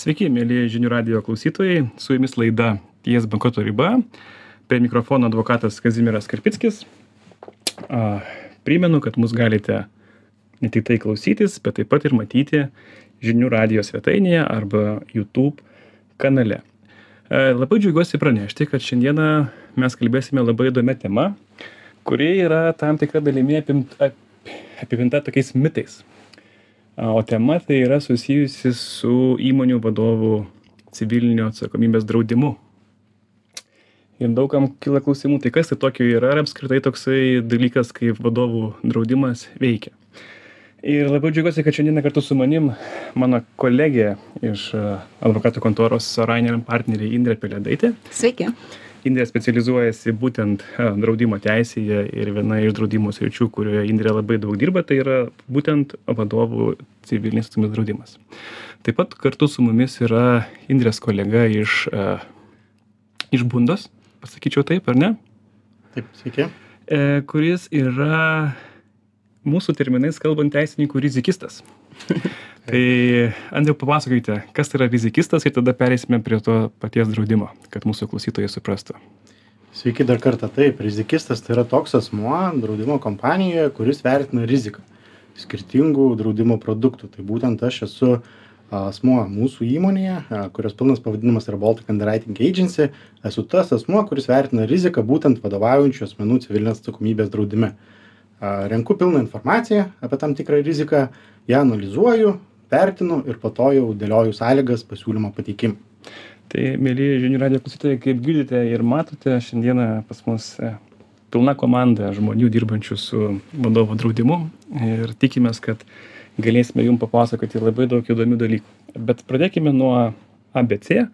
Sveiki, mėly žinių radio klausytojai, su jumis laida Ties bankroto riba. Prie mikrofono advokatas Kazimiras Karpickis. Primenu, kad mus galite ne tik tai klausytis, bet taip pat ir matyti žinių radio svetainėje arba YouTube kanale. Labai džiaugiuosi pranešti, kad šiandieną mes kalbėsime labai įdomią temą, kuri yra tam tikra dalimi apimta, apipinta tokiais mitais o tema tai yra susijusi su įmonių vadovų civilinio atsakomybės draudimu. Ir daugam kyla klausimų, tai kas tai tokio yra ir apskritai toksai dalykas, kaip vadovų draudimas veikia. Ir labai džiaugiuosi, kad šiandieną kartu su manim mano kolegė iš advokatų kontoros Rainer partneriai Indrė Pelėdaitė. Sveiki indrė specializuojasi būtent draudimo teisėje ir viena iš draudimo sričių kurioje indrė labai daug dirba tai yra būtent vadovų civilinis atsakomybės draudimas. Taip pat kartu su mumis yra indrės kolega iš iš bundos pasakyčiau taip ar ne? Taip sveiki. E, kuris yra mūsų terminais kalbant teisininkų rizikistas Tai Andriu, papasakokite, kas tai yra rizikistas ir tada pereisime prie to paties draudimo, kad mūsų klausytojai suprastų. Sveiki dar kartą. Taip, rizikistas tai yra toks asmuo draudimo kompanijoje, kuris vertina riziką skirtingų draudimo produktų. Tai būtent aš esu asmuo mūsų įmonėje, kurios pilnas pavadinimas yra Baltic Underwriting Agency, esu tas asmuo, kuris vertina riziką būtent vadovaujančių asmenų civilinės atsakomybės draudime. Renku pilną informaciją apie tam tikrą riziką, ją analizuoju, vertinu ir po to jau dėlioju sąlygas pasiūlymo pateikimui. Tai, mėly žinių radio klausytojai, kaip girdite ir matote, šiandieną pas mus e, pilna komanda žmonių dirbančių su vadovo draudimu ir tikimės, kad galėsime jums papasakoti labai daug įdomių dalykų. Bet pradėkime nuo ABC.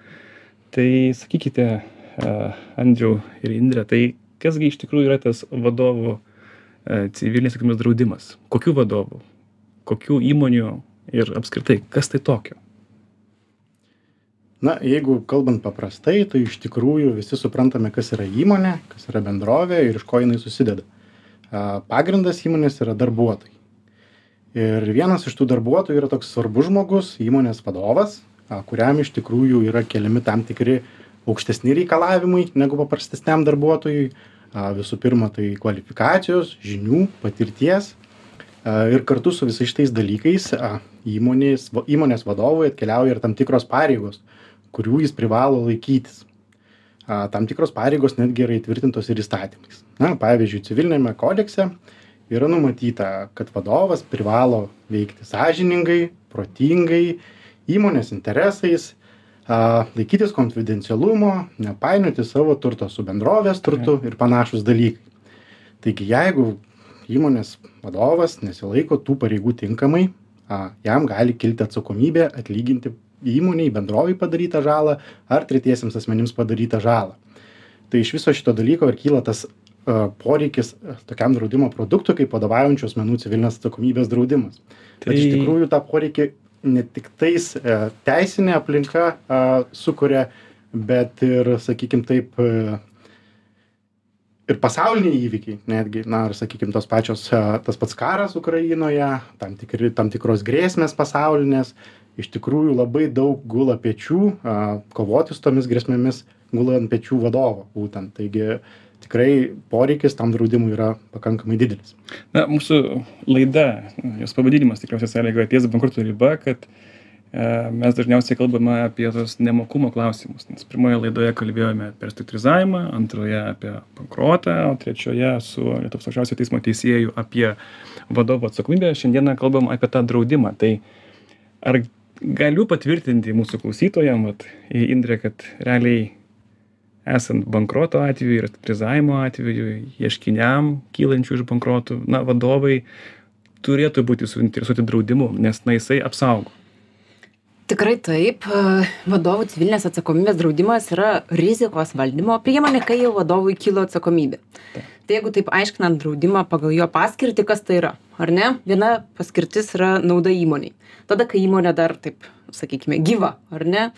Tai sakykite, e, Andriu ir Indrė, tai kasgi iš tikrųjų yra tas vadovų e, civilinės atsakomybės draudimas? Kokių vadovų? Kokių įmonių ir apskritai, kas tai tokio? Na, jeigu kalbant paprastai, tai iš tikrųjų visi suprantame, kas yra įmonė, kas yra bendrovė ir iš ko jinai susideda. Pagrindas įmonės yra darbuotojai. Ir vienas iš tų darbuotojų yra toks svarbus žmogus, įmonės vadovas, kuriam iš tikrųjų yra keliami tam tikri aukštesni reikalavimai negu paprastesniam darbuotojui. Visų pirma, tai kvalifikacijos, žinių, patirties ir kartu su visais šitais dalykais įmonės, įmonės vadovui atkeliauja ir tam tikros pareigos, kurių jis privalo laikytis. Tam tikros pareigos netgi yra įtvirtintos ir įstatymais. Na, pavyzdžiui, civilinėme kodekse yra numatyta, kad vadovas privalo veikti sąžiningai, protingai, įmonės interesais, laikytis konfidencialumo, nepainioti savo turto su bendrovės turtu ir panašus dalykai. Taigi, jeigu įmonės vadovas nesilaiko tų pareigų tinkamai a jam gali kilti atsakomybė atlyginti įmonei bendrovei padarytą žalą ar tretiesiems asmenims padarytą žalą. Tai iš viso šito dalyko ir kyla tas a poreikis tokiam draudimo produktui kaip vadovaujančių asmenų civilinės atsakomybės draudimas. Bet iš Tai- tikrųjų tą poreikį ne tiktais e, teisinė aplinka sukuria bet ir sakykim taip e, ir pasauliniai įvykiai netgi na ir sakykim tos pačios tas pats karas ukrainoje tam tikri tam tikros grėsmės pasaulinės. Iš tikrųjų labai daug gula pečių a kovoti su tomis grėsmėmis gula ant pečių vadovo būtent. Taigi tikrai poreikis tam draudimui yra pakankamai didelis. Na, mūsų laida, jos pavadinimas tikriausiai sąlygoja ties bankruto riba, kad e, mes dažniausiai kalbame apie tos nemokumo klausimus. Nes pirmoje laidoje kalbėjome apie restruktūrizavimą, antroje apie bankrotą, o trečioje su Lietuvos aukščiausio teismo teisėjų apie vadovo atsakomybę. Šiandieną kalbam apie tą draudimą. Tai ar galiu patvirtinti mūsų klausytojam, vat, Indrė, kad realiai esant bankroto atveju ir restruktūrizavimo atveju, ieškiniam kylančių iš bankrotų, na, vadovai turėtų būti suinteresuoti draudimu, nes na jisai apsaugo. Tikrai taip. e, Vadovų civilinės atsakomybės draudimas yra rizikos valdymo priemonė, kai jau vadovui kilo atsakomybė. Tai jeigu taip aiškinant draudimą pagal jo paskirtį, kas tai yra? ar ne viena paskirtis yra nauda įmonei tada kai įmonė dar taip sakykime gyva ar ne e,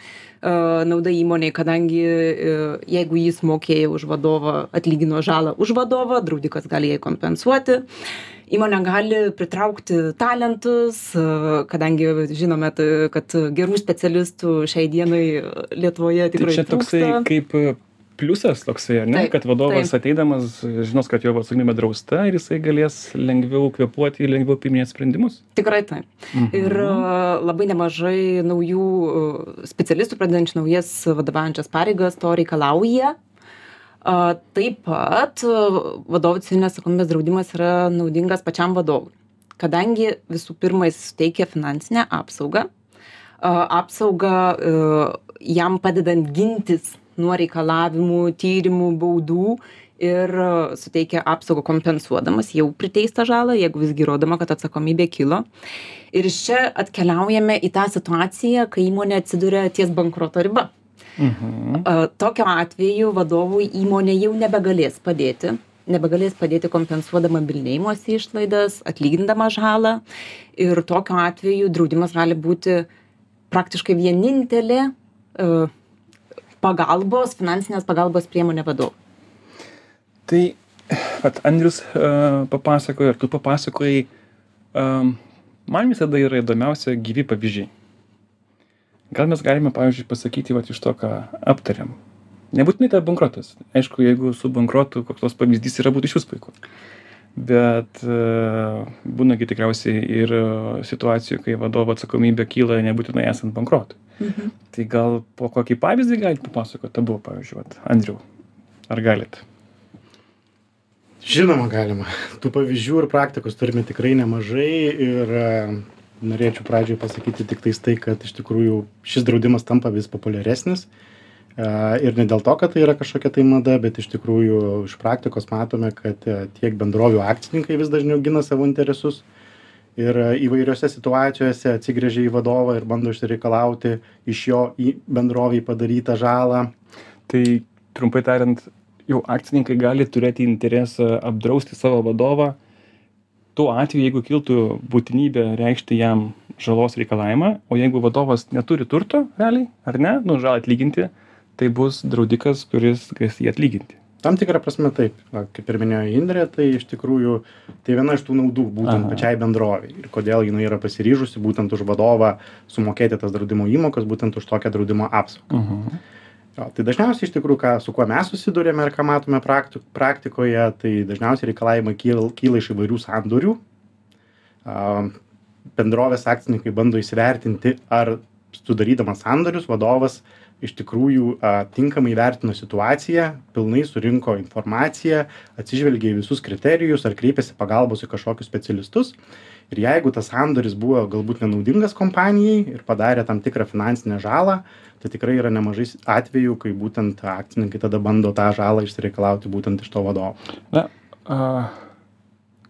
nauda įmonei kadangi e, jeigu jis mokėjo už vadovą atlygino žalą už vadovą draudikas gali jai kompensuoti. Įmonė gali pritraukti talentus e, kadangi žinome kad gerų specialistų šiai dienai lietuvoje Tai tikrai čia toksai trūksta. kaip e, pliusas toksai, ar ne? Taip, kad vadovas taip. ateidamas žinos, kad jo atsakomybė drausta ir jisai galės lengviau kvepuoti ir lengviau priiminėti sprendimus. Tikrai taip. Mhm. Ir e, labai nemažai naujų e, specialistų, pradedančių naujas vadovaujančias pareigas, to reikalauja. A, Taip pat e, vadovų civilinės atsakomybės draudimas yra naudingas pačiam vadovui, kadangi visų pirma jis suteikia finansinę apsaugą, apsaugą e, jam padedant gintis nuo reikalavimų, tyrimų, baudų ir e, suteikia apsaugą kompensuodamas jau priteistą žalą, jeigu visgi įrodoma, kad atsakomybė kilo. Ir iš čia atkeliaujame į tą situaciją, kai įmonė atsiduria ties bankroto riba. Mhm. A, Tokiu atveju vadovui įmonė jau nebegalės padėti, nebegalės padėti kompensuodama bilinėjimosi išlaidas, atlygindama žalą ir tokiu atveju draudimas gali būti praktiškai vienintelė e, pagalbos, finansinės pagalbos priemonė vadovui. Tai, at Andrius uh, papasakojo, ir tu papasakojai, um, man visada yra įdomiausia gyvi pavyzdžiai. Gal mes galime, pavyzdžiui, pasakyti, va, iš to, ką aptariam. Nebūtinai tai bankrotas. Aišku, jeigu su bankrotu koks nors pavyzdys yra, būtų iš vis puiku. Bet uh, būnagi tikriausiai ir situacijų, kai vadovo atsakomybė kyla nebūtinai esant bankrotui. Mhm. Tai gal po kokį pavyzdį galite papasakoti abu, pavyzdžiui, vat, Andriu. Ar galit? Žinoma, galima. Tų pavyzdžių ir praktikos turime tikrai nemažai ir e, norėčiau pradžioj pasakyti tik tais tai, kad iš tikrųjų šis draudimas tampa vis populiaresnis. E, Ir ne dėl to, kad tai yra kažkokia tai mada, bet iš tikrųjų iš praktikos matome, kad e, tiek bendrovių akcininkai vis dažniau gina savo interesus ir e, įvairiose situacijose atsigręžia į vadovą ir bando išsireikalauti iš jo į bendroviai padarytą žalą. Tai trumpai tariant, jau akcininkai gali turėti interesą apdrausti savo vadovą tuo atveju, jeigu kiltų būtinybė reikšti jam žalos reikalavimą, o jeigu vadovas neturi turto, realiai, ar ne, nu žalą atlyginti, tai bus draudikas, kuris galės jį atlyginti. Tam tikrą prasme taip, Va, kaip ir minėjo Indrė, tai iš tikrųjų tai viena iš tų naudų būtent pačiai bendroviai ir kodėl jinai yra pasiryžusi būtent už vadovą sumokėti tas draudimo įmokas, būtent už tokią draudimo apsaugą. Mhm. Jo, tai dažniausiai iš tikrųjų, ką, su kuo mes susidurėme ir ką matome praktik, praktikoje, tai dažniausiai reikalavimai kyla, kyla iš įvairių sandorių. A, Bendrovės akcininkai bando įsivertinti, ar sudarydamas sandorius vadovas iš tikrųjų a, tinkamai vertino situaciją, pilnai surinko informaciją, atsižvelgė į visus kriterijus, ar kreipėsi pagalbos į kažkokius specialistus. Ir jeigu tas sandoris buvo galbūt nenaudingas kompanijai ir padarė tam tikrą finansinę žalą, tai tikrai yra nemažai atvejų, kai būtent akcininkai tada bando tą žalą išsireikalauti būtent iš to vadovo. Na, uh,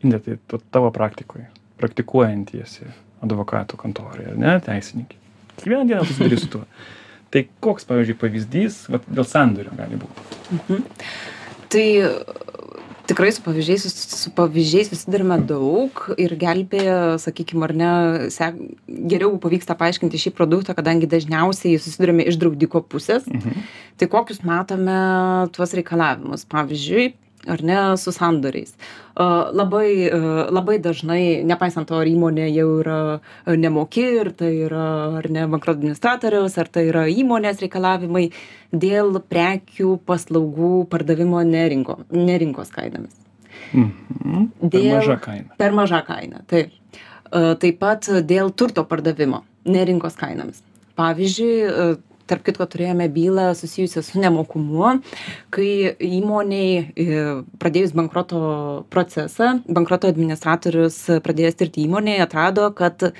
Indė, tai tavo praktikoje, praktikuojantiesi advokatų kontorai, ar ne, teisininkai. Kiekvieną dieną susiduri su tuo. Tai koks, pavyzdžiui, pavyzdys vat, dėl sandorio gali būti? Tai e, tikrai su pavyzdžiais, su pavyzdžiais susidurime daug ir gelbėja, sakykime, ar ne, sek, geriau pavyksta paaiškinti šį produktą, kadangi dažniausiai susidurime iš draudiko pusės. Mhm. Tai kokius matome tuos reikalavimus, pavyzdžiui, ar ne, su sandoriais. Labai, labai dažnai, nepaisant to, ar įmonė jau yra nemoki, ir tai yra ar ne bankroto administratoriaus, ar tai yra įmonės reikalavimai dėl prekių, paslaugų pardavimo nerinko, nerinkos kainomis. Mhm. Per Dėl- maža kaina. Per maža kaina, taip. Taip pat dėl turto pardavimo nerinkos kainomis. Pavyzdžiui, tarp kitko turėjome bylą susijusią su nemokumu, kai įmoniai e, pradėjus bankroto procesą, bankroto administratorius pradėjęs tirti įmonėje atrado, kad a,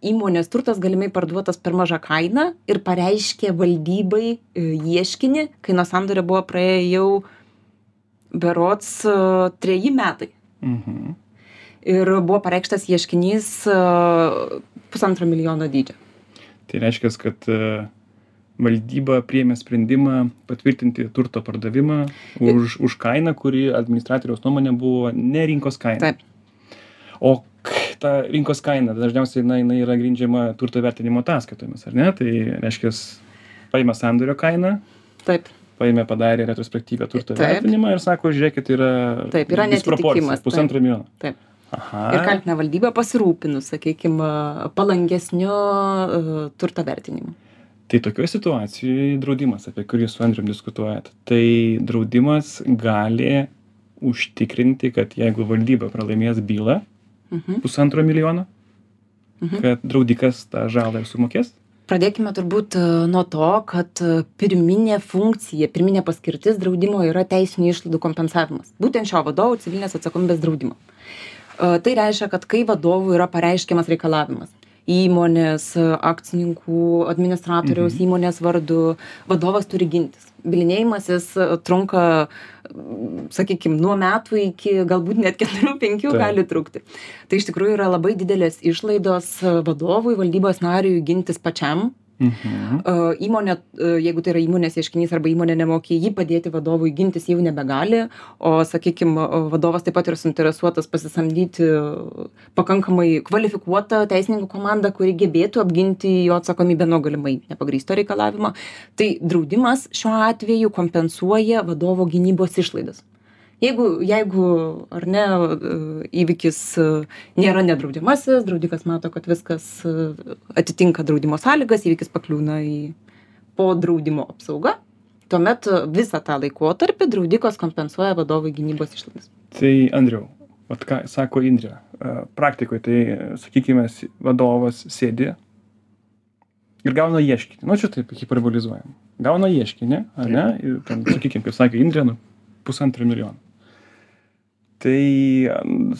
įmonės turtas galimai parduotas per mažą kainą ir pareiškė valdybai e, ieškinį, kai nuo sandorio buvo praėję jau berots treji metai Mhm. ir buvo pareikštas ieškinys pusantro milijono dydžio. Tai reiškia, kad e, valdyba priėmė sprendimą patvirtinti turto pardavimą už, už kainą, kuri administratoriaus nuomonė buvo ne rinkos kaina. Taip. o ta rinkos kaina dažniausiai na jinai yra grindžiama turto vertinimo ataskaitomis ar ne tai reiškias paima sandorio kainą Taip. paėmė padarė retrospektyvią turto vertinimą ir sako žiūrėkit yra Taip, yra disproporcija, pusantro milijono Taip. Aha Ir kaltina valdybą pasirūpinus, sakykime, palankesniu uh, turto vertinimu. tai tokioj situacijoj draudimas apie kurį su andrium diskutuojat tai draudimas gali užtikrinti kad jeigu valdyba pralaimės bylą Mhm. pusantro milijono Mhm. kad draudikas tą žalą ir sumokės Pradėkime turbūt nuo to, kad pirminė funkcija, pirminė paskirtis draudimo yra teisinių išlaidų kompensavimas. Būtent šio vadovo civilinės atsakomybės draudimo. Tai reiškia, kad kai vadovui yra pareiškiamas reikalavimas įmonės, akcininkų, administratoriaus Mhm. įmonės vardu, vadovas turi gintis. Bilinėjimasis trunka, sakykime, nuo metų iki galbūt net 4-5 Taip. gali trukti. Tai iš tikrųjų yra labai didelės išlaidos vadovui, valdybos nariui gintis pačiam. Mhm. Įmonė, jeigu tai yra įmonės ieškinys arba įmonė nemokė jį padėti vadovui gintis jau nebegali, o, sakykime, vadovas taip pat yra suinteresuotas pasisamdyti pakankamai kvalifikuotą teisininkų komandą, kuri gebėtų apginti jo atsakomybę nuo galimai nepagrysto reikalavimo. Tai draudimas šiuo atveju kompensuoja vadovo gynybos išlaidas. Jeigu, jeigu ar ne, įvykis e, nėra nedraudžiamasis, draudikas mato, kad viskas e, atitinka draudimo sąlygas, įvykis pakliūna į po draudimo apsaugą, tuomet e, visą tą laikotarpį draudikas kompensuoja vadovui gynybos išlaidas. tai andriau vat ką sako indrė praktikoj tai sakykime vadovas sėdi ir gauna ieškinį. Nu čia taip hiperbolizuojam. Gauna ieškinį ar ne? Ir ten sakykim kaip sakė indrė nu pusantro milijono tai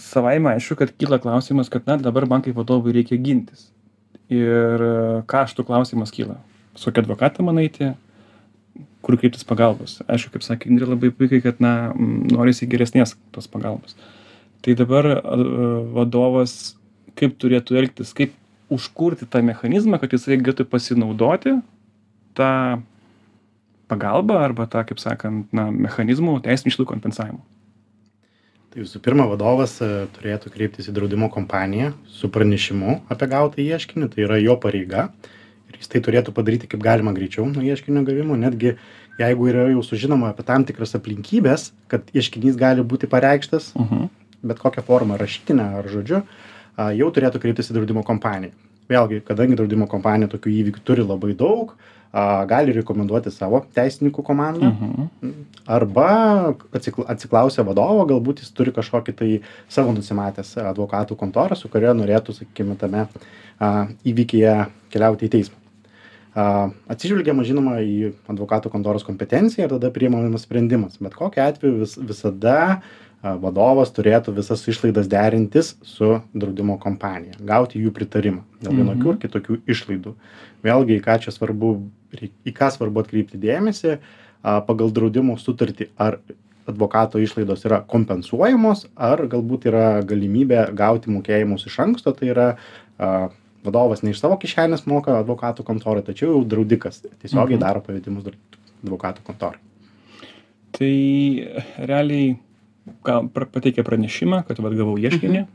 savaime aišku kad kyla klausimas kad na dabar man kaip vadovui reikia gintis. Ir e, kaštų klausimas kyla. Su kokiu advokatą man eiti kur kreiptis pagalbos. Aišku kaip sakė indrė labai puikiai kad na norisi geresnės tos pagalbos. Tai dabar a, vadovas kaip turėtų elgtis kaip užkurti tą mechanizmą kad jisai galėtų pasinaudoti tą pagalbą arba tą kaip sakant na mechanizmu teisinių išlaidų kompensavimo Tai visų pirma, vadovas e, turėtų kreiptis į draudimo kompaniją su pranešimu apie gautą ieškinį, tai yra jo pareiga. Ir jis tai turėtų padaryti kaip galima greičiau nuo ieškinio gavimo, netgi jeigu yra jau sužinoma apie tam tikras aplinkybės, kad ieškinys gali būti pareikštas, mhm. bet kokią formą, rašytinę ar žodžiu, jau turėtų kreiptis į draudimo kompaniją. Vėlgi, kadangi draudimo kompanija tokių įvykių turi labai daug, a, gali rekomenduoti savo teisininkų komandą Mhm. arba atsikla- atsiklausia vadovo, galbūt jis turi kažkokį tai savo nusimatęs advokatų kontorą, su kuria norėtų, sakykime, tame a, įvykyje keliauti į teismą. Atsižvelgiama, žinoma, į advokatų kontoros kompetenciją ir tada priimamas sprendimas. Bet kokiu atveju vis, visada a, vadovas turėtų visas išlaidas derintis su draudimo kompanija, gauti jų pritarimą dėl vienokių Mhm. ar kitokių išlaidų. Vėlgi, į ką čia svarbu, į ką svarbu atkreipti dėmesį, pagal draudimo sutartį, ar advokato išlaidos yra kompensuojamos, ar galbūt yra galimybė gauti mokėjimus iš anksto, tai yra vadovas ne iš savo kišenės moka advokatų kontorai, tačiau jau draudikas tiesiogiai Mhm. daro pavedimus advokatų kontorai. tai realiai pra- pateikė pranešimą kad vat gavau ieškinį.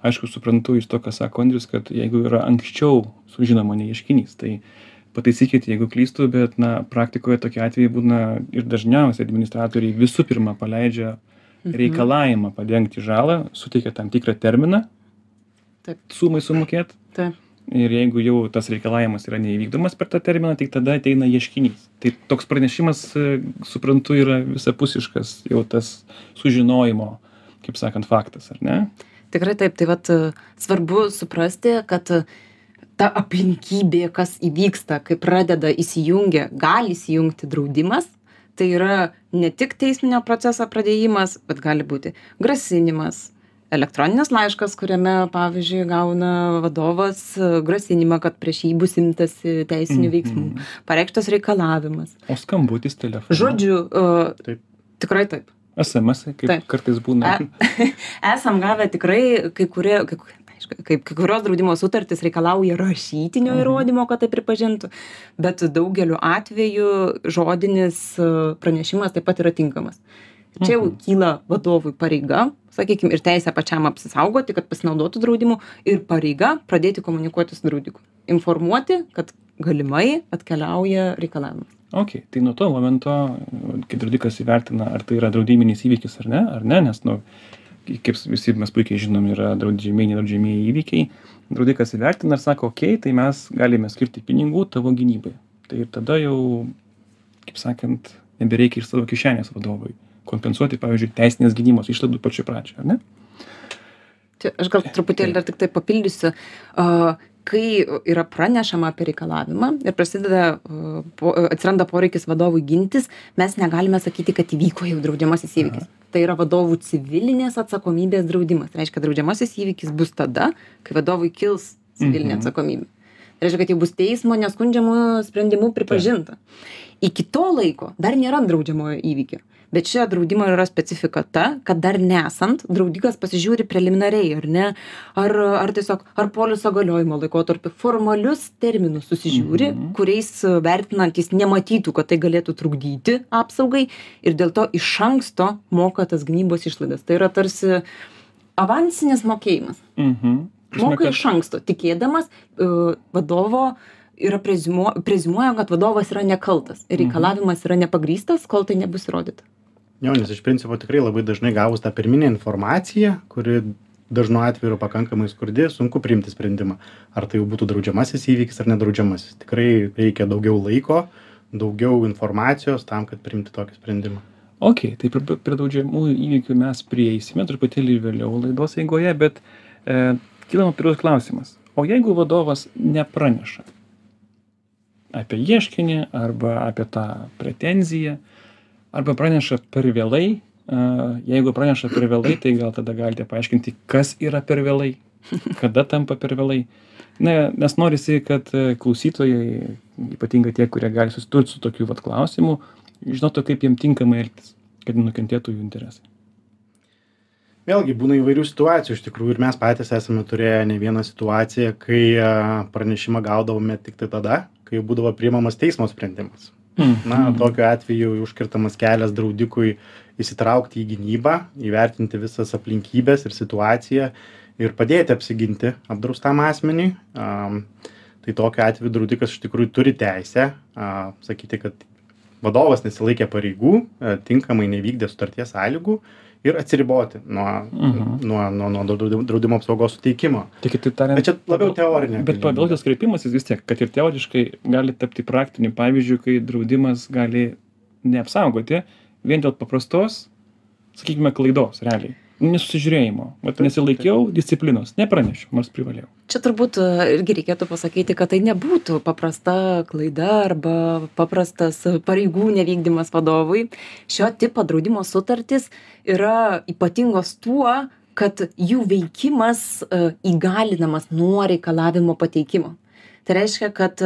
Aišku suprantu iš to ką sako andrius kad jeigu yra anksčiau sužinoma ne ieškinys tai pataisykit jeigu klystu bet na praktikoje tokie atvejai būna ir dažniausiai administratoriai visų pirma paleidžia reikalavimą padengti žalą suteikia tam tikrą terminą. Taip. sumai sumokėt. Taip. Ir jeigu jau tas reikalavimas yra neįvykdomas per tą terminą tik tada ateina ieškinys. Tai toks pranešimas e, suprantu yra visapusiškas jau tas sužinojimo kaip sakant faktas ar ne? Tikrai taip, tai vat e, svarbu suprasti, kad e, ta aplinkybė, kas įvyksta, kai pradeda įsijungia, gali įsijungti draudimas, tai yra ne tik teisminio proceso pradėjimas, bet gali būti grasinimas, elektroninis laiškas, kuriame, pavyzdžiui, gauna vadovas e, grasinimą, kad prieš jį bus imtasi teisinių veiksmų, Mhm. pareikštas reikalavimas. o skambutis telefonu Žodžiu, e, Taip. tikrai taip. sms -ai, kaip Taip. kartais būna E, esam gavę tikrai kai kurie, kai, kaip kai kurios draudimo sutartys reikalauja rašytinio Mhm. įrodymo, kad tai pripažintų, bet daugeliu atveju žodinis e, pranešimas taip pat yra tinkamas. Čia jau Mhm. kyla vadovui pareiga sakykim ir teisė pačiam apsisaugoti kad pasinaudotų draudimu ir pareiga pradėti komunikuoti su draudiku. Informuoti kad galimai atkeliauja reikalavimas. Okei tai nuo to momento kai draudikas įvertina ar tai yra draudiminis įvykis ar ne ar ne nes nu kaip visi mes puikiai žinom yra draudžiami nedraudžiamieji įvykiai. Draudikas įvertina ir sako okei tai mes galime skirti pinigų tavo gynybai. Tai ir tada jau kaip sakant nebereikia iš savo kišenės vadovui kompensuoti pavyzdžiui teisinės gynybos išlaidų pačioj pradžioj ar ne? Čia aš gal truputėlį dar tiktai papildysiu. A kai yra pranešama apie reikalavimą ir prasideda atsiranda poreikis vadovui gintis mes negalime sakyti kad įvyko jau draudžiamasis įvykis. Tai yra vadovų civilinės atsakomybės draudimas. Reiškia draudžiamasis įvykis bus tada kai vadovui kils civilinė Mhm. atsakomybė. Tai reiškia kad jau bus teismo neskundžiamu sprendimu pripažinta. Iki to laiko dar nėra draudžiamojo įvykio bet čia draudimo yra specifika ta kad dar nesant draudikas pasižiūri preliminariai ar ne? Ar ar tiesiog ar poliso galiojimo laikotarpį. Formalius terminus susižiūri Mhm. kuriais vertinant jis nematytų kad tai galėtų trukdyti apsaugai ir dėl to iš anksto moka tas gynybos išlaidas. Tai yra tarsi avansinis mokėjimas. Mhm. Moka iš anksto tikėdamas e, vadovo yra preziumuo preziumuoja kad vadovas yra nekaltas. Ir reikalavimas yra nepagrįstas kol tai nebus įrodyta Jo, nes iš principo tikrai labai dažnai gavus tą pirminę informaciją, kuri dažnu atveju yra pakankamai skurdi, sunku priimti sprendimą, ar tai jau būtų draudžiamasis įvykis ar nedraudžiamasis. Tikrai reikia daugiau laiko, daugiau informacijos tam, kad priimti tokį sprendimą. Ok, tai prie, prie draudžiamųjų įvykių mes prieisime truputėlį vėliau laidos eigoje, bet e, kilama pirmas klausimas. O jeigu vadovas nepraneša apie ieškinį arba apie tą pretenziją, arba praneša per vėlai, jeigu praneša per vėlai, tai gal tada galite paaiškinti, kas yra per vėlai, kada tampa per vėlai. Na, nes norisi, kad e, klausytojai, ypatingai tie, kurie gali susidurti su tokiu vat klausimu, žinotų, kaip jiem tinkamai elgtis, kad nukentėtų jų interesai. Vėlgi būna įvairių situacijų iš tikrųjų ir mes patys esame turėję ne vieną situaciją, kai pranešimą gaudavome tik tai tada, kai būdavo priimamas teismo sprendimas. Na, tokiu atveju užkirtamas kelias draudikui įsitraukti į gynybą, įvertinti visas aplinkybės ir situaciją ir padėti apsiginti apdraustam asmeniui. Am, Tai tokiu atveju draudikas iš tikrųjų turi teisę a, sakyti, kad vadovas nesilaikė pareigų, a, tinkamai nevykdė sutarties sąlygų ir atsiriboti nuo, Mhm. nuo, nuo, nuo draudimo- apsaugos suteikimo. Tai kitaip tariant, Bet čia labiau teorinė. Bet galimybė. pavėluotas kreipimasis vis tiek, kad ir teoriškai gali tapti praktiniu pavyzdžiu, kai draudimas gali neapsaugoti vien dėl paprastos, sakykime, klaidos realiai. Nesusižiūrėjimo. Vat nesilaikiau disciplinos, nepranešiau, nors privalėjau. čia turbūt e, irgi reikėtų pasakyti kad tai nebūtų paprasta klaida arba paprastas pareigų nevykdymas vadovui šio tipo draudimo sutartys yra ypatingos tuo kad jų veikimas e, įgalinamas nuo reikalavimo pateikimo tai reiškia kad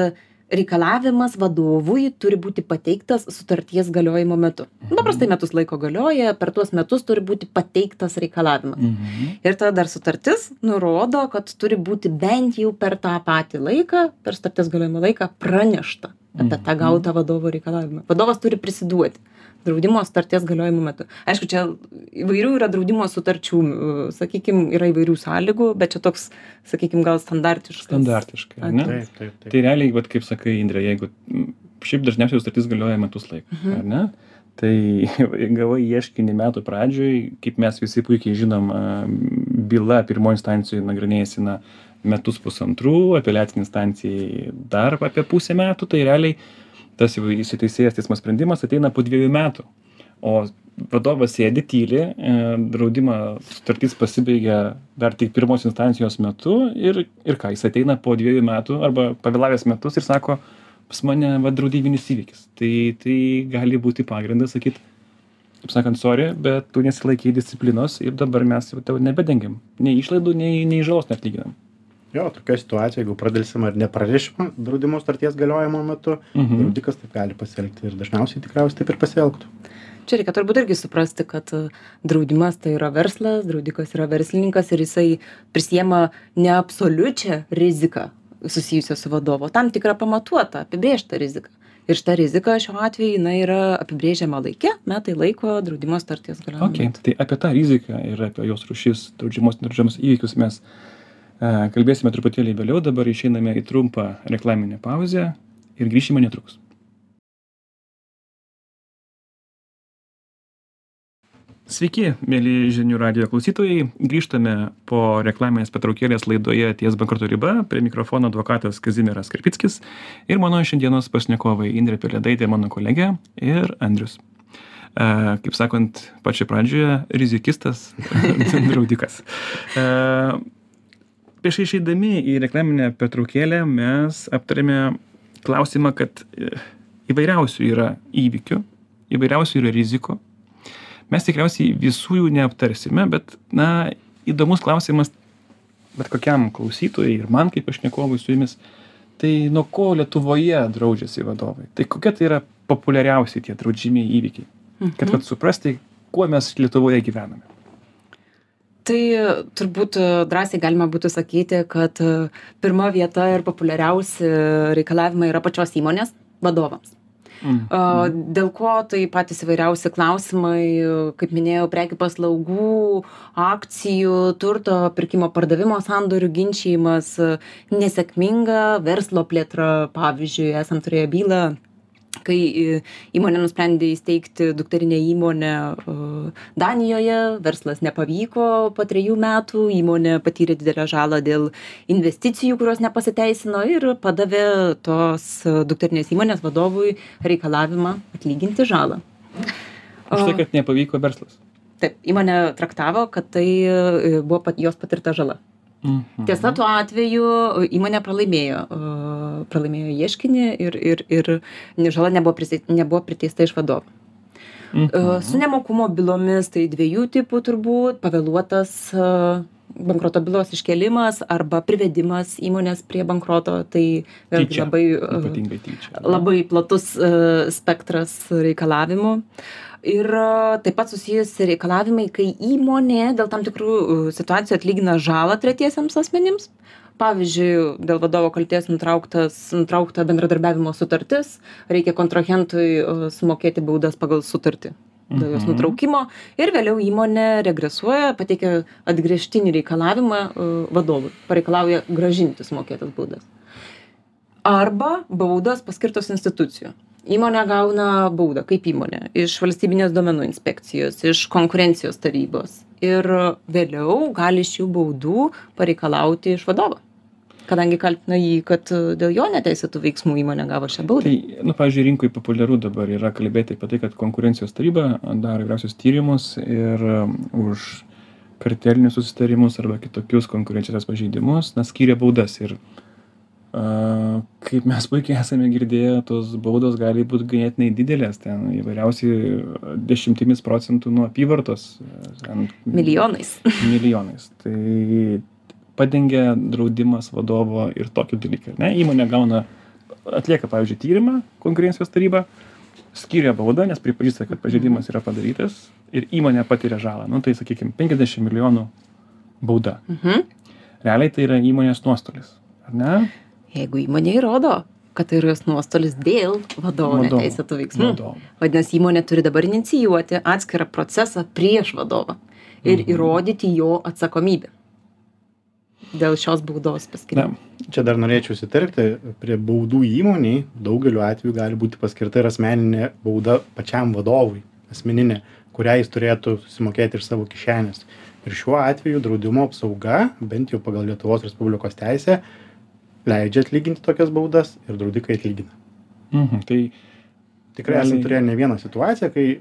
reikalavimas vadovui turi būti pateiktas sutarties galiojimo metu. Paprastai metus laiko galioja per tuos metus turi būti pateiktas reikalavimas. Mhm. ir tada dar sutartis nurodo kad turi būti bent jau per tą patį laiką per sutarties galiojimo laiką pranešta apie tą Mhm. gautą vadovo reikalavimą. Vadovas turi prisiduoti draudimo sutarties galiojimo metu aišku čia įvairių yra draudimo sutarčių sakykim yra įvairių sąlygų bet čia toks sakykim gal standartiškas Standartiškai, ar ne? Taip, taip, taip. Tai realiai, vat, kaip sakai, Indrė, jeigu šiaip dažniausiai sutartis galioja metus laiko, Mhm. ar ne? Tai gavai ieškinį metų pradžioj, kaip mes visi puikiai žinom, byla pirmoji instancijoje nagrinėjasi na, metus pusantrų, apeliacinė instancijai dar apie pusę metų, tai realiai tas jau įsiteisėjęs teismo sprendimas ateina po dviejų metų. O vadovas sėdi tyli, e, draudimo sutartis pasibaigia dar tik pirmos instancijos metu ir, ir ką, jis ateina po dviejų metų arba pavėlavęs metus ir sako, pas mane va draudybinis įvykis. Tai, tai gali būti pagrindas sakyti, kaip sakant, sorry, bet tu nesilaikei disciplinos ir dabar mes jau tau nebedengiam. Nei išlaidų, nei, nei žalos net lyginam. Jo, tokia situacija, jeigu pradėlsim ar nepranešimą draudimo starties galiojimo metu, Mhm. draudikas taip gali pasielgti ir dažniausiai tikriausiai taip ir pasielgtų. čia reikia turbūt irgi suprasti kad e, draudimas tai yra verslas draudikas yra verslininkas ir jisai prisiema ne absoliučią riziką susijusią su vadovu o tam tikrą pamatuotą apibrėžtą riziką ir šita rizika šiuo atveju jinai yra apibrėžiama laike metai laiko draudimo sutarties galiojimo okei metu. tai apie tą riziką ir apie jos rūšis draudžiamus nedraudžiamus įvykius mes kalbėsime truputėlį vėliau dabar išeiname į trumpą reklaminę pauzę ir grįšime netrukus Sveiki, mėly žinių radio klausytojai. Grįžtame po reklaminės petraukėlės laidoje Ties bankroto riba. Prie mikrofono advokatas Kazimiras Karpickis ir mano šiandienos pašnekovai Indrė Pelėdaitė, mano kolegė ir Andrius. E, kaip sakant, pačioje pradžioje rizikistas, draudikas. E, prieš išeidami į reklaminę petraukėlę mes aptarėme klausimą, kad e, įvairiausių yra įvykių, įvairiausių yra rizikų. Mes tikriausiai visų jų neaptarsime bet na įdomus klausimas bet kokiam klausytojui ir man kaip pašnekovui su jumis tai nuo ko lietuvoje draudžiasi vadovai? Tai kokie tai yra populiariausi tie draudžiamieji įvykiai? Kad Mhm. vat suprasti kuo mes lietuvoje gyvename Tai turbūt e, drąsiai galima būtų sakyti, kad e, pirma vieta ir populiariausi reikalavimai yra pačios įmonės vadovams. A, Dėl ko tai patys įvairiausi klausimai, kaip minėjau, prekių paslaugų, akcijų, turto pirkimo pardavimo sandorių ginčijimas, nesėkminga verslo plėtra, pavyzdžiui, esam turėję bylą kai į- įmonė nusprendė įsteigti dukterinę įmonę a, Danijoje, verslas nepavyko po trejų metų, įmonė patyrė didelę žalą dėl investicijų, kurios nepasiteisino ir padavė tos dukterinės įmonės vadovui reikalavimą atlyginti žalą. už tai kad nepavyko verslas Taip, įmonė traktavo, kad tai e, buvo pat, jos patirta žala. Mhm. Tiesa, tuo atveju įmonė pralaimėjo, pralaimėjo ieškinį ir, ir, ir žala nebuvo, prisi, nebuvo priteista iš vadovo. Mhm. Su nemokumo bylomis tai dviejų tipų turbūt - pavėluotas bankroto bylos iškelimas arba privedimas įmonės prie bankroto. Tai vėlgi labai, e, ypatingai tyčia labai platus e, spektras reikalavimų. Ir e, taip pat susijusi reikalavimai, kai įmonė dėl tam tikrų situacijų atlygina žalą tretiesiems asmenims. Pavyzdžiui, dėl vadovo kalties nutrauktas, nutraukta bendradarbiavimo sutartis, reikia kontrahentui sumokėti baudas pagal sutartį dėl jos Mhm. nutraukimo ir vėliau įmonė regresuoja, pateikia atgrėžtinį reikalavimą e, vadovui, pareikalauja gražinti sumokėtas baudas arba baudos paskirtos institucijų. Įmonė gauna baudą kaip įmonė iš valstybinės duomenų inspekcijos, iš konkurencijos tarybos ir vėliau gali iš jų baudų pareikalauti iš vadovo. Kadangi kaltina jį, kad dėl jo neteisėtų veiksmų įmonė gavo šią baudą. Tai, nu, pavyzdžiui, rinkoje populiaru dabar yra kalbėti apie tai, kad konkurencijos taryba daro įvairiausius tyrimus ir um, už kartelinius susitarimus arba kitokius konkurencijos pažeidimus, na, skiria baudas. Ir a, kaip mes puikiai esame girdėję, tos baudos gali būti ganėtinai didelės, ten įvairiausiai dešimtimis procentų nuo apyvartos. Ten, Milijonais. milijonais. Tai padengia draudimas vadovo ir tokį dalyką. Ne? Įmonė gauna, atlieka, pavyzdžiui, tyrimą, konkurencijos taryba, skiria baudą, nes pripažįsta, kad pažeidimas yra padarytas ir įmonė patiria žalą. Nu, tai, sakykime, 50 milijonų bauda. Mhm. Realiai tai yra įmonės nuostolis. Ar ne? Jeigu įmonė įrodo, kad tai yra jos nuostolis dėl vadovo Vadovo. neteisėtų veiksmų. Vadovo. Vadinasi, įmonė turi dabar inicijuoti atskirą procesą prieš vadovą ir Mhm. įrodyti jo atsakomybę dėl šios baudos Na, paskirimo. Čia dar norėčiau įsiterpti, prie baudų įmoniai daugeliu atveju gali būti paskirta ir asmeninė bauda pačiam vadovui, asmeninė, kurią jis turėtų susimokėti iš savo kišenės. Ir šiuo atveju draudimo apsauga, bent jau pagal Lietuvos Respublikos teisę, leidžia atlyginti tokias baudas ir draudikai atlygina. mhm, tai Tikrai esame Realiai- turėję ne vieną situaciją, kai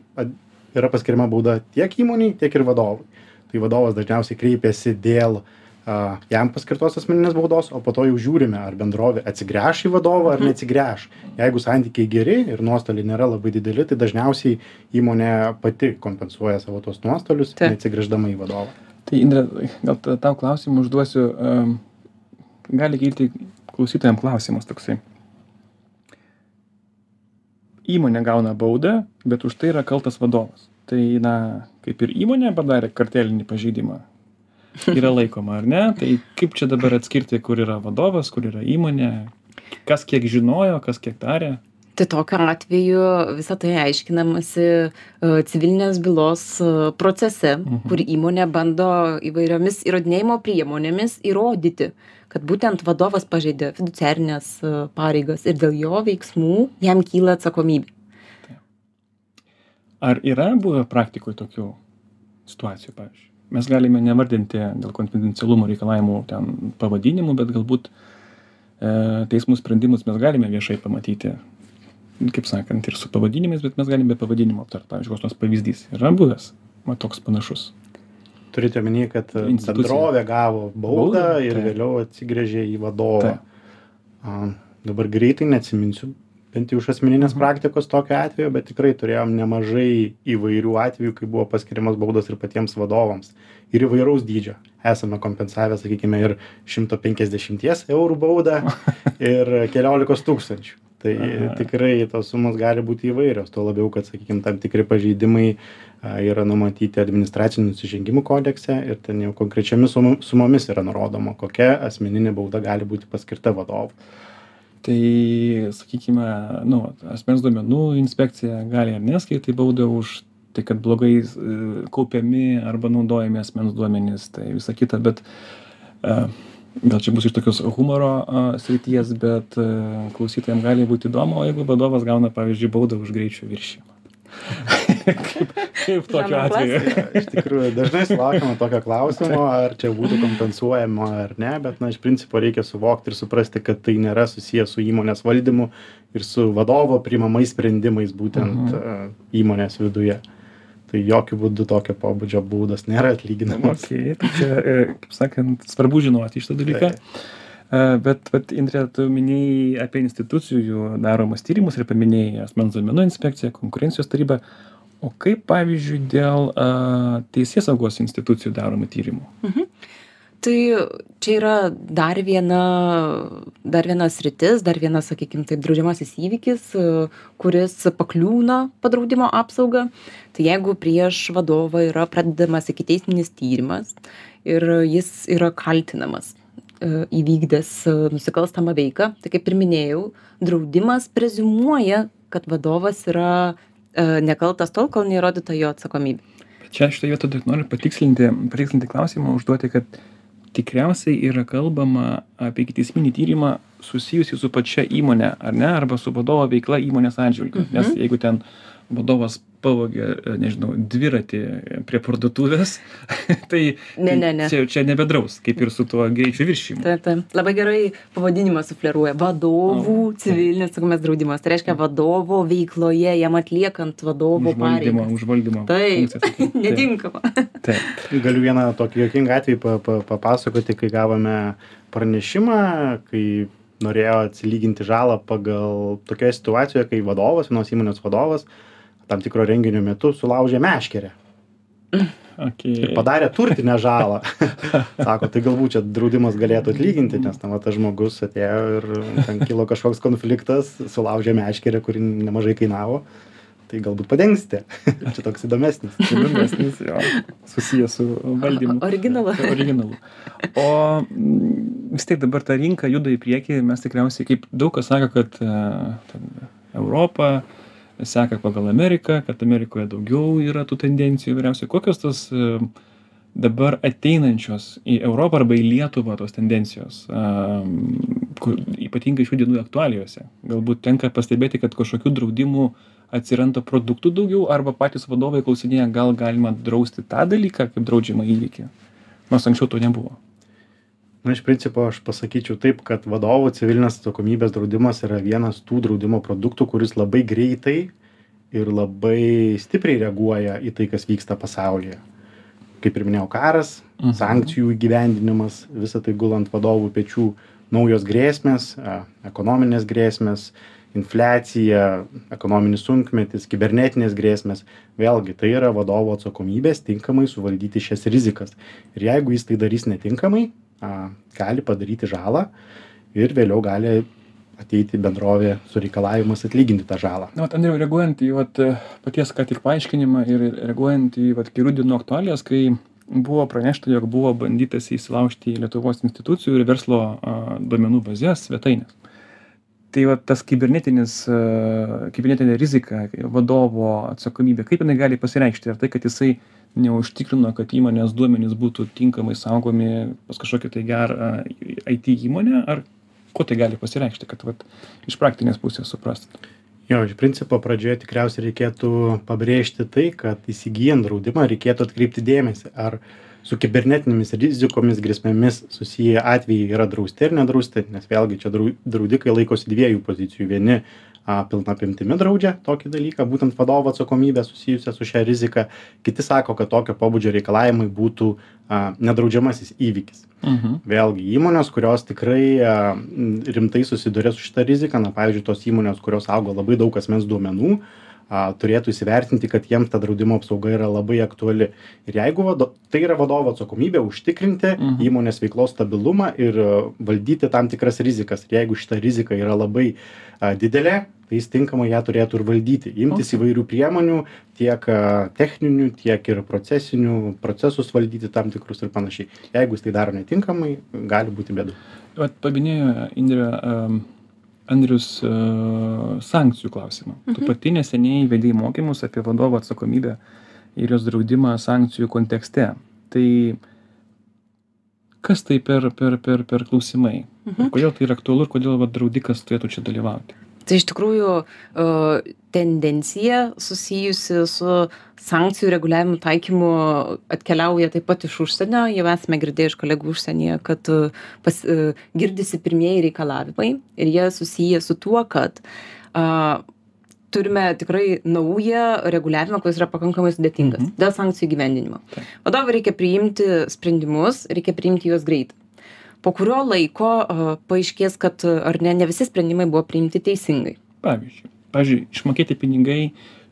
yra paskiriama bauda tiek įmoniai, tiek ir vadovui. Tai vadovas dažniausiai kreipiasi dėl a, jam paskirtos asmeninės baudos, o po to jau žiūrime, ar bendrovė atsigręš į vadovą ar neatsigręš. Jeigu santykiai geri ir nuostoliai nėra labai dideli, tai dažniausiai įmonė pati kompensuoja savo tos nuostolius, Taip. neatsigręždama į vadovą. Tai Indrė, gal ta- tau klausimą užduosiu. Um, gali kilti klausytojams klausimas toksai. Įmonė gauna baudą, bet už tai yra kaltas vadovas. Tai, na, kaip ir įmonė padarė kartelinį pažeidimą. Yra laikoma, ar ne? Tai kaip čia dabar atskirti, kur yra vadovas, kur yra įmonė, kas kiek žinojo, kas kiek darė. tai tokiu atveju visa tai aiškinamasi e, civilinės bylos e, procese kur įmonė bando įvairiomis įrodinėjimo priemonėmis įrodyti kad būtent vadovas pažeidė fiduciarines e, pareigas ir dėl jo veiksmų jam kyla atsakomybė Ar yra buvę praktikoje tokių situacijų, pavyzdžiui? Mes galime nevardinti dėl konfidencialumo reikalavimų ten pavadinimų, bet galbūt e, teismų sprendimus mes galime viešai pamatyti kaip sakant, ir su pavadinimais, bet mes galime be pavadinimo aptarti. Pavyzdžiui, koks nors pavyzdys yra buvęs, man toks panašus. Turite omeny, kad bendrovė gavo baudą Baudą, ir taip. vėliau atsigrėžė į vadovą. A, dabar greitai neatsiminsiu, bent jau iš asmeninės praktikos tokio atveju, bet tikrai turėjom nemažai įvairių atvejų, kai buvo paskiriamas baudos ir patiems vadovams. Ir įvairaus dydžio. Esame kompensavę, sakykime, ir 150 eurų baudą ir keliolikos tūkstančių. Tai tikrai tos sumos gali būti įvairios, tuo labiau, kad, sakykime, tam tikri pažeidimai yra numatyti administracinių nusižengimų kodekse ir ten jau konkrečiomis sumo- sumomis yra nurodoma, kokia asmeninė bauda gali būti paskirta vadovui. Tai, sakykime, nu, asmens duomenų inspekcija gali ar neskirti baudą už tai, kad blogai e, kaupiami arba naudojami asmens duomenys, tai visa kita, bet e, gal čia bus iš tokios humoro a, srities, bet e, klausytojams gali būti įdomu, o jeigu vadovas gauna, pavyzdžiui, baudą už greičio viršymą. Kaip, kaip tokiu atveju? Iš tikrųjų, dažnai sulaukime tokio klausimo, ar čia būtų kompensuojama ar ne, bet, na, iš principo reikia suvokti ir suprasti, kad tai nėra susijęs su įmonės valdymu ir su vadovo priimamais sprendimais būtent uh, įmonės viduje. Tai jokių būdų tokio pobūdžio būdas nėra atlyginamas. Okay, tai čia, e, kaip sakant, svarbu žinoti šitą dalyką. E, Bet, bet Indrė, tu minėjai apie institucijų daromas tyrimus ir paminėjai asmens duomenų inspekciją, konkurencijos tarybą. O kaip, pavyzdžiui, dėl uh, teisės saugos institucijų daromų tyrimų? tai čia yra dar viena dar viena sritis dar vienas sakykim taip draudžiamasis įvykis e, kuris pakliūna po draudimo apsauga tai jeigu prieš vadovą yra pradedamas ikiteisminis tyrimas ir jis yra kaltinamas e, įvykdęs e, nusikalstamą veiką tai kaip ir minėjau draudimas preziumuoja kad vadovas yra e, nekaltas tol kol neįrodyta jo atsakomybė Čia šitoje vietoje dar noriu patikslinti, patikslinti klausimą, užduoti, kad tikriausiai yra kalbama apie ikiteisminį tyrimą susijusį su pačia įmonė, ar ne, arba su vadovo veikla įmonės atžvilgiu. Mhm. Nes jeigu ten vadovas pavogė, e, nežinau, dviratį prie parduotuvės, tai Ne, ne, ne. Čia, čia nebedraus, kaip ir su tuo greičio viršymu. Taip, taip. Labai gerai pavadinimas sufleruoja. Vadovų O, civilinės atsakomybės draudimas. Tai reiškia vadovo veikloje, jam atliekant vadovo pareigas. užvaldymo. Taip. Taip. netinkama. Taip. Galiu vieną tokį juokingą atvejį pa, pa, papasakoti, kai gavome pranešimą, kai norėjo atsilyginti žalą pagal tokioje situacijoje, kai vadovas, vienos įmonės vadovas, tam tikro renginio metu sulaužė meškerę Okay. ir padarė turtinę žalą. Sako, tai galbūt čia draudimas galėtų atlyginti, nes tam tas žmogus atėjo ir ten kilo kažkoks konfliktas, sulaužė meškerę, kuri nemažai kainavo. Tai galbūt padengsite. čia toks įdomesnis. įdomesnis, jo, susijęs su valdymu. Originalu. Originalu. O mm, vis tiek dabar ta rinka juda į priekį, mes tikriausiai, kaip daug kas sako, kad ten, Europa seka pagal Ameriką, kad Amerikoje daugiau yra tų tendencijų vyriausiai. Kokios tos e, dabar ateinančios į Europą arba į Lietuvą tos tendencijos, um, kur, ypatingai šių dienų aktualijose. Galbūt tenka pastebėti, kad kažkokių draudimų atsiranda produktų daugiau arba patys vadovai klausinėja, gal galima drausti tą dalyką kaip draudžiamą įvykį. Nors anksčiau to nebuvo. Na, iš principo aš pasakyčiau taip, kad vadovų civilinės atsakomybės draudimas yra vienas tų draudimo produktų, kuris labai greitai ir labai stipriai reaguoja į tai, kas vyksta pasaulyje. Kaip ir minėjau, karas, Mhm. sankcijų įgyvendinimas, visa tai gulant vadovų pečių, naujos grėsmės, ekonominės grėsmės, infliacija, ekonominis sunkmetis, kibernetinės grėsmės. Vėlgi, tai yra vadovo atsakomybės tinkamai suvaldyti šias rizikas. Ir jeigu jis tai darys netinkamai, a, gali padaryti žalą ir vėliau gali ateiti bendrovė su reikalavimas atlyginti tą žalą. Na, vat, Andriau, reaguojant į vat, paties ką tik paaiškinimą ir reaguojant į vat, kelių dienų aktualijas, kai buvo pranešta, jog buvo bandytas įsilaužti į Lietuvos institucijų ir verslo a, duomenų bazės svetainės. tai va tas kibernetinis a kibernetinė rizika vadovo atsakomybė kaip jinai gali pasireikšti ar tai kad jisai neužtikrino kad įmonės duomenys būtų tinkamai saugomi pas kažkokią tai gerą it įmonę ar kuo tai gali pasireikšti kad vat iš praktinės pusės suprastų Jo, iš principo pradžioje tikriausiai reikėtų pabrėžti tai, kad įsigijant draudimą reikėtų atkreipti dėmesį, ar su kibernetinėmis rizikomis grėsmėmis susiję atvejai yra drausti ar nedrausti, nes vėlgi čia draudikai laikosi dviejų pozicijų. Vieni a, pilna apimtimi draudžia tokį dalyką, būtent vadovo atsakomybę susijusią su šią riziką, kiti sako, kad tokio pobūdžio reikalavimai būtų a, nedraudžiamasis įvykis. Mhm. Vėlgi įmonės, kurios tikrai a, rimtai susiduria su šitą riziką, na pavyzdžiui, tos įmonės, kurios augo labai daug asmens duomenų, turėtų įsivertinti, kad jiems ta draudimo apsauga yra labai aktuali. Ir jeigu vado, tai yra vadovo atsakomybė užtikrinti mhm. įmonės veiklos stabilumą ir valdyti tam tikras rizikas. Ir jeigu šita rizika yra labai a, didelė, tai jis tinkamai ją turėtų ir valdyti imtis įvairių priemonių tiek techninių tiek ir procesinių procesus valdyti tam tikrus ir panašiai jeigu jis tai daro netinkamai gali būti bėdų paminėjo indrė am andrius a sankcijų klausimą tu Mhm. pati neseniai vedei mokymus apie vadovo atsakomybę ir jos draudimą sankcijų kontekste tai kas tai per per per per klausimai Mhm. kodėl tai yra aktualu ir kodėl vat draudikas turėtų čia dalyvauti Tai iš tikrųjų e, tendencija susijusi su sankcijų reguliavimo taikymu atkeliauja taip pat iš užsienio. Jau esame girdėję iš kolegų užsienyje, kad e, pas, e, girdisi pirmieji reikalavimai ir jie susiję su tuo, kad a, turime tikrai naują reguliavimą, kuris yra pakankamai sudėtingas Mhm. dėl sankcijų gyvendinimo. Taip. Vadovui reikia priimti sprendimus, reikia priimti juos greitai po kurio laiko paaiškės, kad ar ne, ne visi sprendimai buvo priimti teisingai. pavyzdžiui pavyzdžiui išmokėti pinigai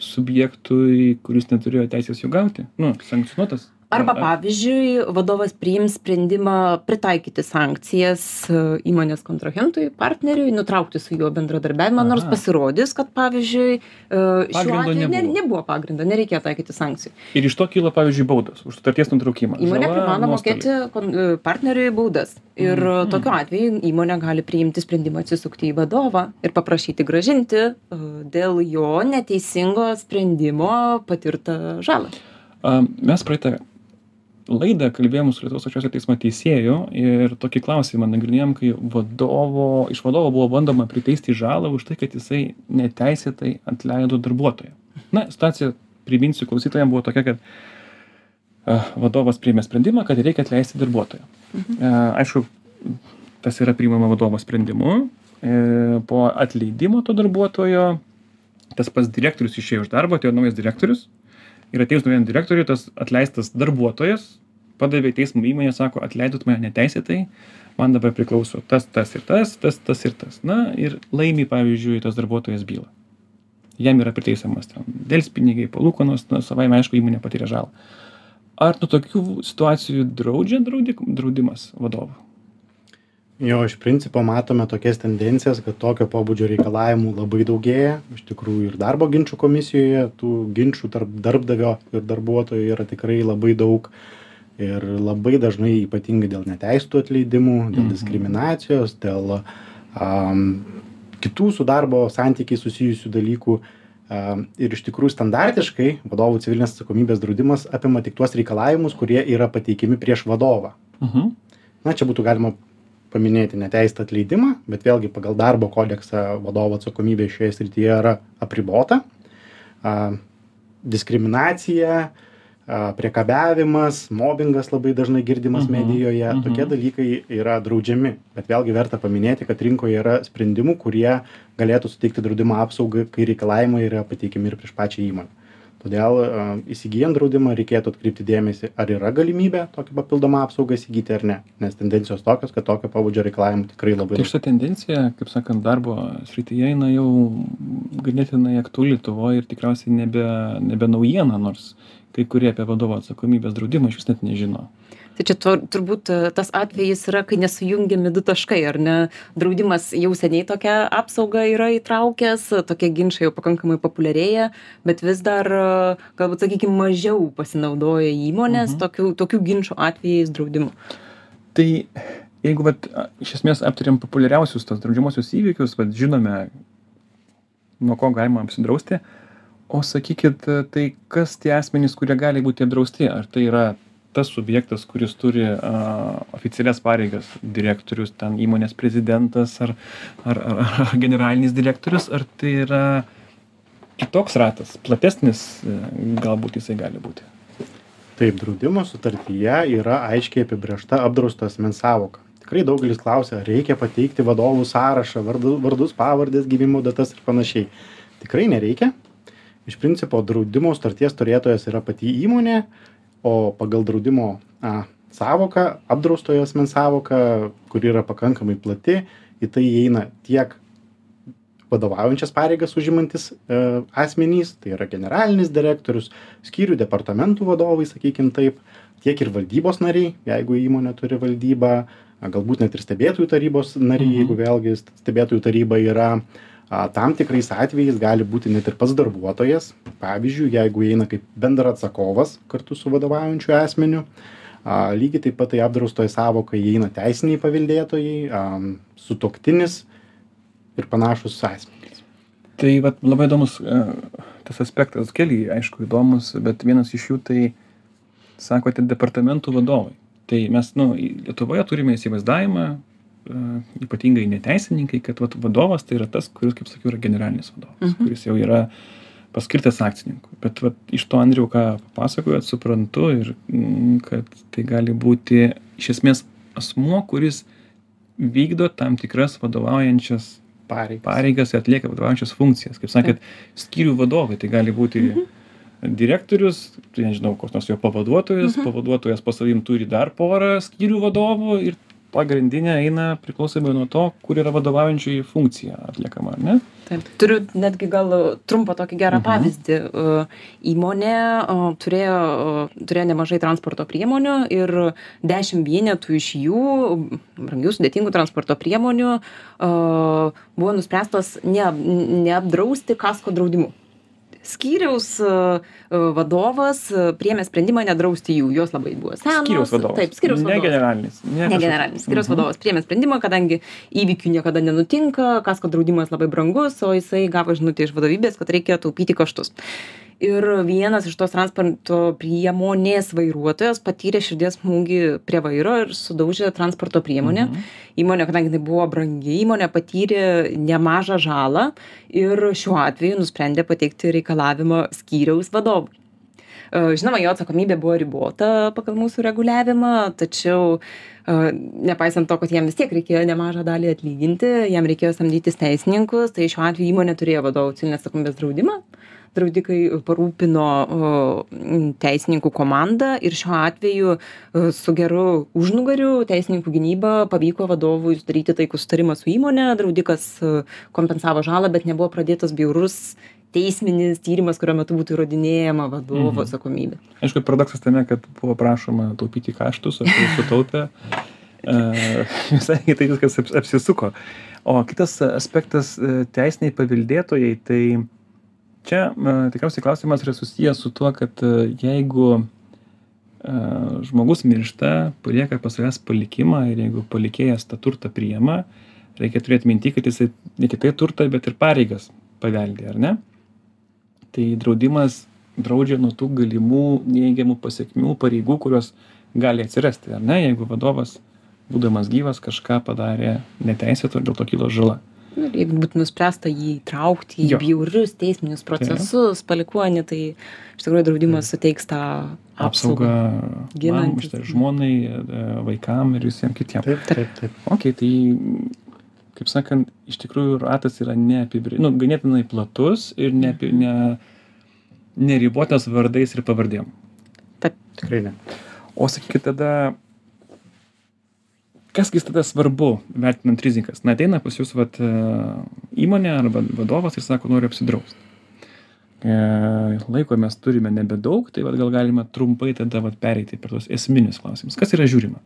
subjektui kuris neturėjo teisės jų gauti nu sankcionuotas Arba Ar- pavyzdžiui, vadovas priims sprendimą pritaikyti sankcijas a, įmonės kontrahentui, partneriui, nutraukti su juo bendradarbiavimą, nors pasirodys, kad pavyzdžiui, a, šiuo atveju ne, nebuvo. pagrindo, nereikia taikyti sankcijų. ir iš to kyla pavyzdžiui baudos už sutarties nutraukimą Įmonė privalo mokėti kon- e, partneriui baudas. Ir Mhm. tokiu atveju įmonė gali priimti sprendimą atsisukti į vadovą ir paprašyti gražinti e, dėl jo neteisingo sprendimo patirtą žalą. Mes praeitą laidą kalbėjom su lietuvos aukščiausiojo teismo teisėju ir tokį klausimą nagrinėjom kai vadovo iš vadovo buvo bandoma priteisti žalą už tai kad jisai neteisėtai atleido darbuotoją. Na situacija priminsiu klausytojam buvo tokia kad vadovas priėmė sprendimą kad reikia atleisti darbuotoją. A, aišku tas yra priimama vadovo sprendimu e, po atleidimo to darbuotojo tas pats direktorius išėjo iš darbo atėjo naujas direktorius ir atėjus naujam direktoriui tas atleistas darbuotojas padavė į teismą įmonė sako atleidot mane neteisėtai man dabar priklauso tas tas ir tas tas tas ir tas. Na ir laimi pavyzdžiui tas darbuotojas bylą. Jam yra priteisiamas ten delspinigiai palūkanos na savaime aišku įmonė patyrė žalą. Ar nuo tokių situacijų draudžia draudik draudimas vadovų Jo, iš principo matome tokias tendencijas, kad tokio pobūdžio reikalavimų labai daugėja. Iš tikrųjų ir darbo ginčių komisijoje tų ginčių tarp darbdavio ir darbuotojo yra tikrai labai daug. Ir labai dažnai, ypatingai dėl neteistų atleidimų, dėl Mhm. diskriminacijos, dėl um, kitų su darbo santykiai susijusių dalykų. Um, ir iš tikrųjų standartiškai vadovų civilinės atsakomybės draudimas apima tik tuos reikalavimus, kurie yra pateikimi prieš vadovą. mhm. Na, čia būtų galima paminėti neteistą atleidimą, bet vėlgi pagal darbo kodeksą vadovo atsakomybė šioje srityje yra apribota. Diskriminacija, priekabiavimas, mobbingas labai dažnai girdimas Mhm, medijoje, mhm. tokie dalykai yra draudžiami. Bet vėlgi verta paminėti, kad rinkoje yra sprendimų, kurie galėtų suteikti draudimo apsaugą, kai reikalavimai yra pateikimi ir prieš pačią įmonę. Todėl a, įsigijant draudimą reikėtų atkreipti dėmesį, ar yra galimybė tokią papildomą apsaugą įsigyti ar ne. Nes tendencijos tokios, kad tokio pabudžio reikalavimų tikrai labai Tai šita tendencija, kaip sakant, darbo srityje eina jau ganėtinai aktuali Lietuvoje ir tikriausiai nebe, nebe naujiena, nors kai kurie apie vadovo atsakomybės draudimą iš vis net nežino. Tai čia tur, turbūt e, tas atvejis yra, kai nesujungiami du taškai, ar ne? Draudimas jau seniai tokią apsaugą yra įtraukęs, tokie ginčiai jau pakankamai populiarėja, bet vis dar, e, galbūt, sakykime, mažiau pasinaudoja įmonės Mhm. tokių, tokių ginčių atvejais draudimu. Tai jeigu vat iš esmės aptarėm populiariausius tos draudžiamosius įvykius, vat žinome, nuo ko galima apsidrausti, o sakykit, tai kas tie asmenys, kurie gali būti apdrausti? Ar tai yra tas subjektas, kuris turi a, oficialias pareigas, direktorius, ten įmonės prezidentas ar, ar, ar, ar generalinis direktorius, ar tai yra kitoks ratas, platesnis, e, galbūt jisai gali būti. Taip, draudimo sutartyje yra aiškiai apibriešta apdrausto asmens savoka. Tikrai daugelis klausia, ar reikia pateikti vadovų sąrašą, vardu, vardus, pavardės, gimimo datas ir panašiai. Tikrai nereikia. Iš principo, draudimo sutarties turėtojas yra pati įmonė, o pagal draudimo a, savoką, apdraustojo asmens savoką, kuri yra pakankamai plati, į tai įeina tiek vadovaujančias pareigas užimantis e, asmenys, tai yra generalinis direktorius, skyrių departamentų vadovai, sakykim taip, tiek ir valdybos nariai, jeigu įmonė turi valdybą, galbūt net ir stebėtojų tarybos nariai, Mhm. jeigu vėlgi stebėtojų taryba yra a, tam tikrais atvejais gali būti net ir pats darbuotojas, pavyzdžiui, jeigu įeina kaip bendra atsakovas kartu su vadovaujančiu asmeniu. A, lygiai taip pat tai apdraustoje savokai įeina teisiniai paveldėtojai, a, sutoktinis ir panašus asmenys. Tai vat, labai įdomus tas aspektas, keli, aišku, įdomus, bet vienas iš jų tai, sakote, departamentų vadovai. Tai mes, nu, į- Lietuvoje turime įsivaizdavimą, ypatingai neteisininkai, kad vat, vadovas tai yra tas, kuris, kaip sakiau, yra generalinis vadovas, Mhm. mhm. kuris jau yra paskirtas akcininku. Bet vat, iš to, Andriu, ką papasakojot, suprantu ir mm, kad tai gali būti iš esmės asmuo, kuris vykdo tam tikras vadovaujančias Pareigas. pareigas ir atlieka vadovaujančias funkcijas. Kaip sakėt, skyrių vadovai, tai gali būti direktorius, tai nežinau, koks nors jo pavaduotojas, pavaduotojas po savim turi dar porą skyrių vadovų ir pagrindinė eina priklausomai nuo to, kur yra vadovaujančioji funkcija atliekama, ar ne? Taip. Turiu netgi gal trumpą tokį gerą Mhm. pavyzdį. E, Įmonė e, turėjo, e, turėjo nemažai transporto priemonių ir dešimt vienetų iš jų, brangių sudėtingų transporto priemonių, e, buvo nuspręstos ne, neapdrausti kasko draudimu. Skyriaus e, e, vadovas e, priėmė sprendimą nedrausti jų, jos labai buvo senos. Skyriaus vadovas. Taip, skyriaus ne vadovas. generalinis. Ne, Ne generalinis skyriaus Mhm. vadovas priėmė sprendimą, kadangi įvykių niekada nenutinka, kasko draudimas labai brangus, o jisai gavo žinutę iš vadovybės, kad reikia taupyti kaštus. Ir vienas iš tos transporto priemonės vairuotojas patyrė širdies smūgį prie vairo ir sudaužė transporto priemonę. Mhm. Įmonė, kadangi tai buvo brangi įmonė, patyrė nemažą žalą ir šiuo atveju nusprendė pateikti reikalavimą skyriaus vadovui. E, Žinoma, jo atsakomybė buvo ribota pagal mūsų reguliavimą, tačiau e, nepaisant to, kad jam vis tiek reikėjo nemažą dalį atlyginti, jam reikėjo samdytis teisininkus, tai šiuo atveju įmonė turėjo vadovų civilinės atsakomybės draudimą. Draudikai parūpino teisininkų komandą ir šiuo atveju e, su geru užnugariu teisininkų gynyba pavyko vadovui sudaryti taikų sutarimą su įmonė, draudikas e, kompensavo žalą, bet nebuvo pradėtas bjaurus teisminis tyrimas, kurio metu būtų įrodinėjama vadovo Mhm. atsakomybė. Aišku, paradoksas tame, kad buvo prašoma taupyti kaštus, o tai sutaupė. E, Visai kitai viskas aps- apsisuko. O kitas aspektas teisiniai paveldėtojai, tai čia e, tikriausiai klausimas yra susijęs su tuo, kad e, jeigu e, žmogus miršta, palieka pas savęs palikimą ir jeigu palikėjas tą turtą priema, reikia turėti minti, kad jisai ne tik tai turtą, bet ir pareigas paveldė, ar ne? Tai draudimas draudžia nuo tų galimų neigiamų pasiekmių pareigų, kurios gali atsirasti, ar ne, jeigu vadovas, būdamas gyvas, kažką padarė neteisėto ir dėl to kilo žala. Nu, Ir jeigu būtų nuspręsta jį traukti į bjaurius teisminius procesus, palikuonį, tai iš tikrųjų draudimas suteiks tą Apsauga apsaugą. Mamai, žmonai, e, vaikam ir visiems kitiems. Taip, taip, taip. Ok, tai, kaip sakant, iš tikrųjų ratas yra neapibrė, nu, ganėtinai platus ir neapi, ne, neribotas vardais ir pavardėm. Tikrai ne. O sakykit tada, kas vis tada svarbu, vertinant rizikas? Na, ateina pas jūs vat, e, įmonė arba vadovas ir sako, noriu apsidrausti. E, laiko mes turime nebedaug, tai vat, gal galima trumpai tada vat, pereiti per tos esminius klausimus. Kas yra žiūrima?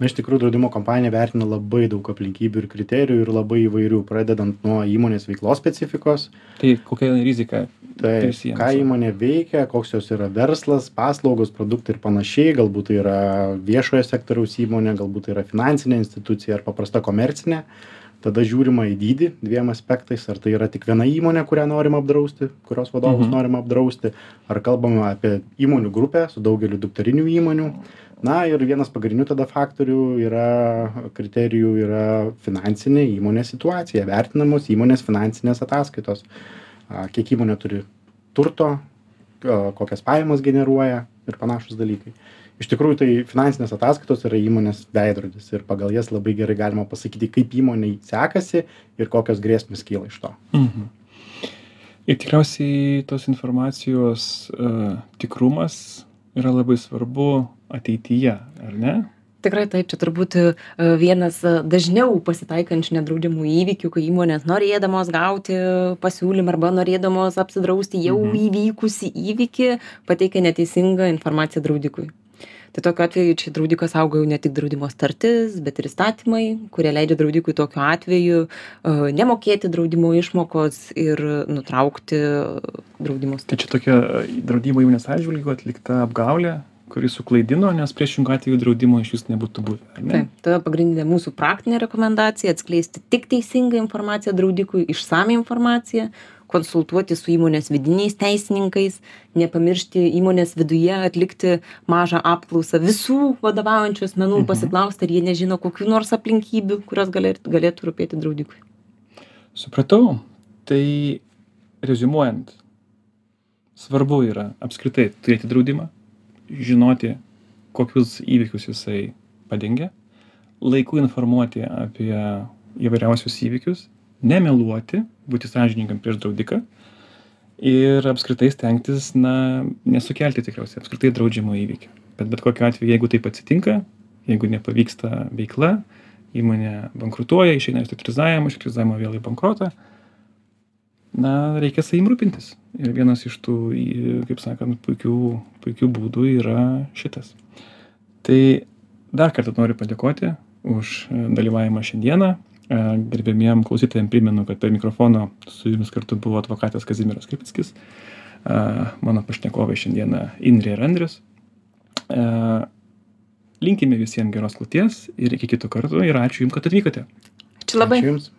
Na iš tikrųjų draudimo kompanija vertina labai daug aplinkybių ir kriterijų ir labai įvairių pradedant nuo įmonės veiklos specifikos Tai kokia rizika? tai Prisiėmus. ką įmonė veikia koks jos yra verslas paslaugos produktai ir panašiai galbūt tai yra viešojo sektoriaus įmonė galbūt tai yra finansinė institucija ar paprasta komercinė tada žiūrima į dydį dviem aspektais ar tai yra tik viena įmonė kurią norim apdrausti kurios vadovus Mhm. norim apdrausti ar kalbame apie įmonių grupę su daugeliu dukterinių įmonių. Na ir vienas pagrindinių tada faktorių yra kriterijų yra finansinė įmonės situacija vertinamos įmonės finansinės ataskaitos. A, kiek įmonė turi turto a, kokias pajamas generuoja ir panašūs dalykai iš tikrųjų tai finansinės ataskaitos yra įmonės veidrodis ir pagal jas labai gerai galima pasakyti kaip įmonei sekasi ir kokios grėsmės kyla iš to Mhm. Ir tikriausiai tos informacijos uh, tikrumas yra labai svarbu ateityje, ar ne? Tikrai taip, čia turbūt e, vienas e, dažniau pasitaikančių nedraudimų įvykių, kai įmonės norėdamos gauti pasiūlymą arba norėdamos apsidrausti jau Mhm. įvykusi įvykį, pateikia neteisingą informaciją draudikui. Tai tokiu atveju čia draudikas auga jau ne tik draudimo startis, bet ir įstatymai, kurie leidžia draudikui tokiu atveju e, nemokėti draudimo išmokos ir nutraukti draudimo Tai čia tokia e, draudimo įmonės atžvilgiu atlikta apgaulė, kuri suklaidino, nes priešingų atveju draudimo iš vis nebūtų buvę. ne? Taip, ta pagrindinė mūsų praktinė rekomendacija - atskleisti tik teisingą informaciją draudikui, išsame informaciją, konsultuoti su įmonės vidiniais teisininkais, nepamiršti įmonės viduje atlikti mažą apklausą visų vadovaujančių asmenų, Mhm. pasiklausti, ar jie nežino kokių nors aplinkybių, kurios galėtų, galėtų rūpėti draudikui. Supratau. Tai rezumuojant, svarbu yra apskritai turėti draudimą, žinoti, kokius įvykius jisai padengia, laiku informuoti apie įvairiausius įvykius, nemeluoti, būti sąžiningam prieš draudiką ir apskritai stengtis, na, nesukelti tikriausiai apskritai draudžiamo įvykio. Bet bet kokiu atveju, jeigu taip atsitinka, jeigu nepavyksta veikla, įmonė bankrutuoja, išeina iš titrizavimo, iš titrizavimo vėl į bankrotą, na, reikia savim rūpintis. Ir vienas iš tų, kaip sakant, puikių, puikių būdų yra šitas. Tai dar kartą noriu padėkoti už dalyvavimą šiandieną. E, Gerbėmiem klausytojams primenu, kad per mikrofono su jumis kartu buvo advokatas Kazimiras Kripickis, e, mano pašnekovai šiandieną Indrė ir Andrius. E, Linkime visiems geros kloties ir iki kitų kartų ir ačiū Jums, kad atvykote. Ačiū labai. ačiū jums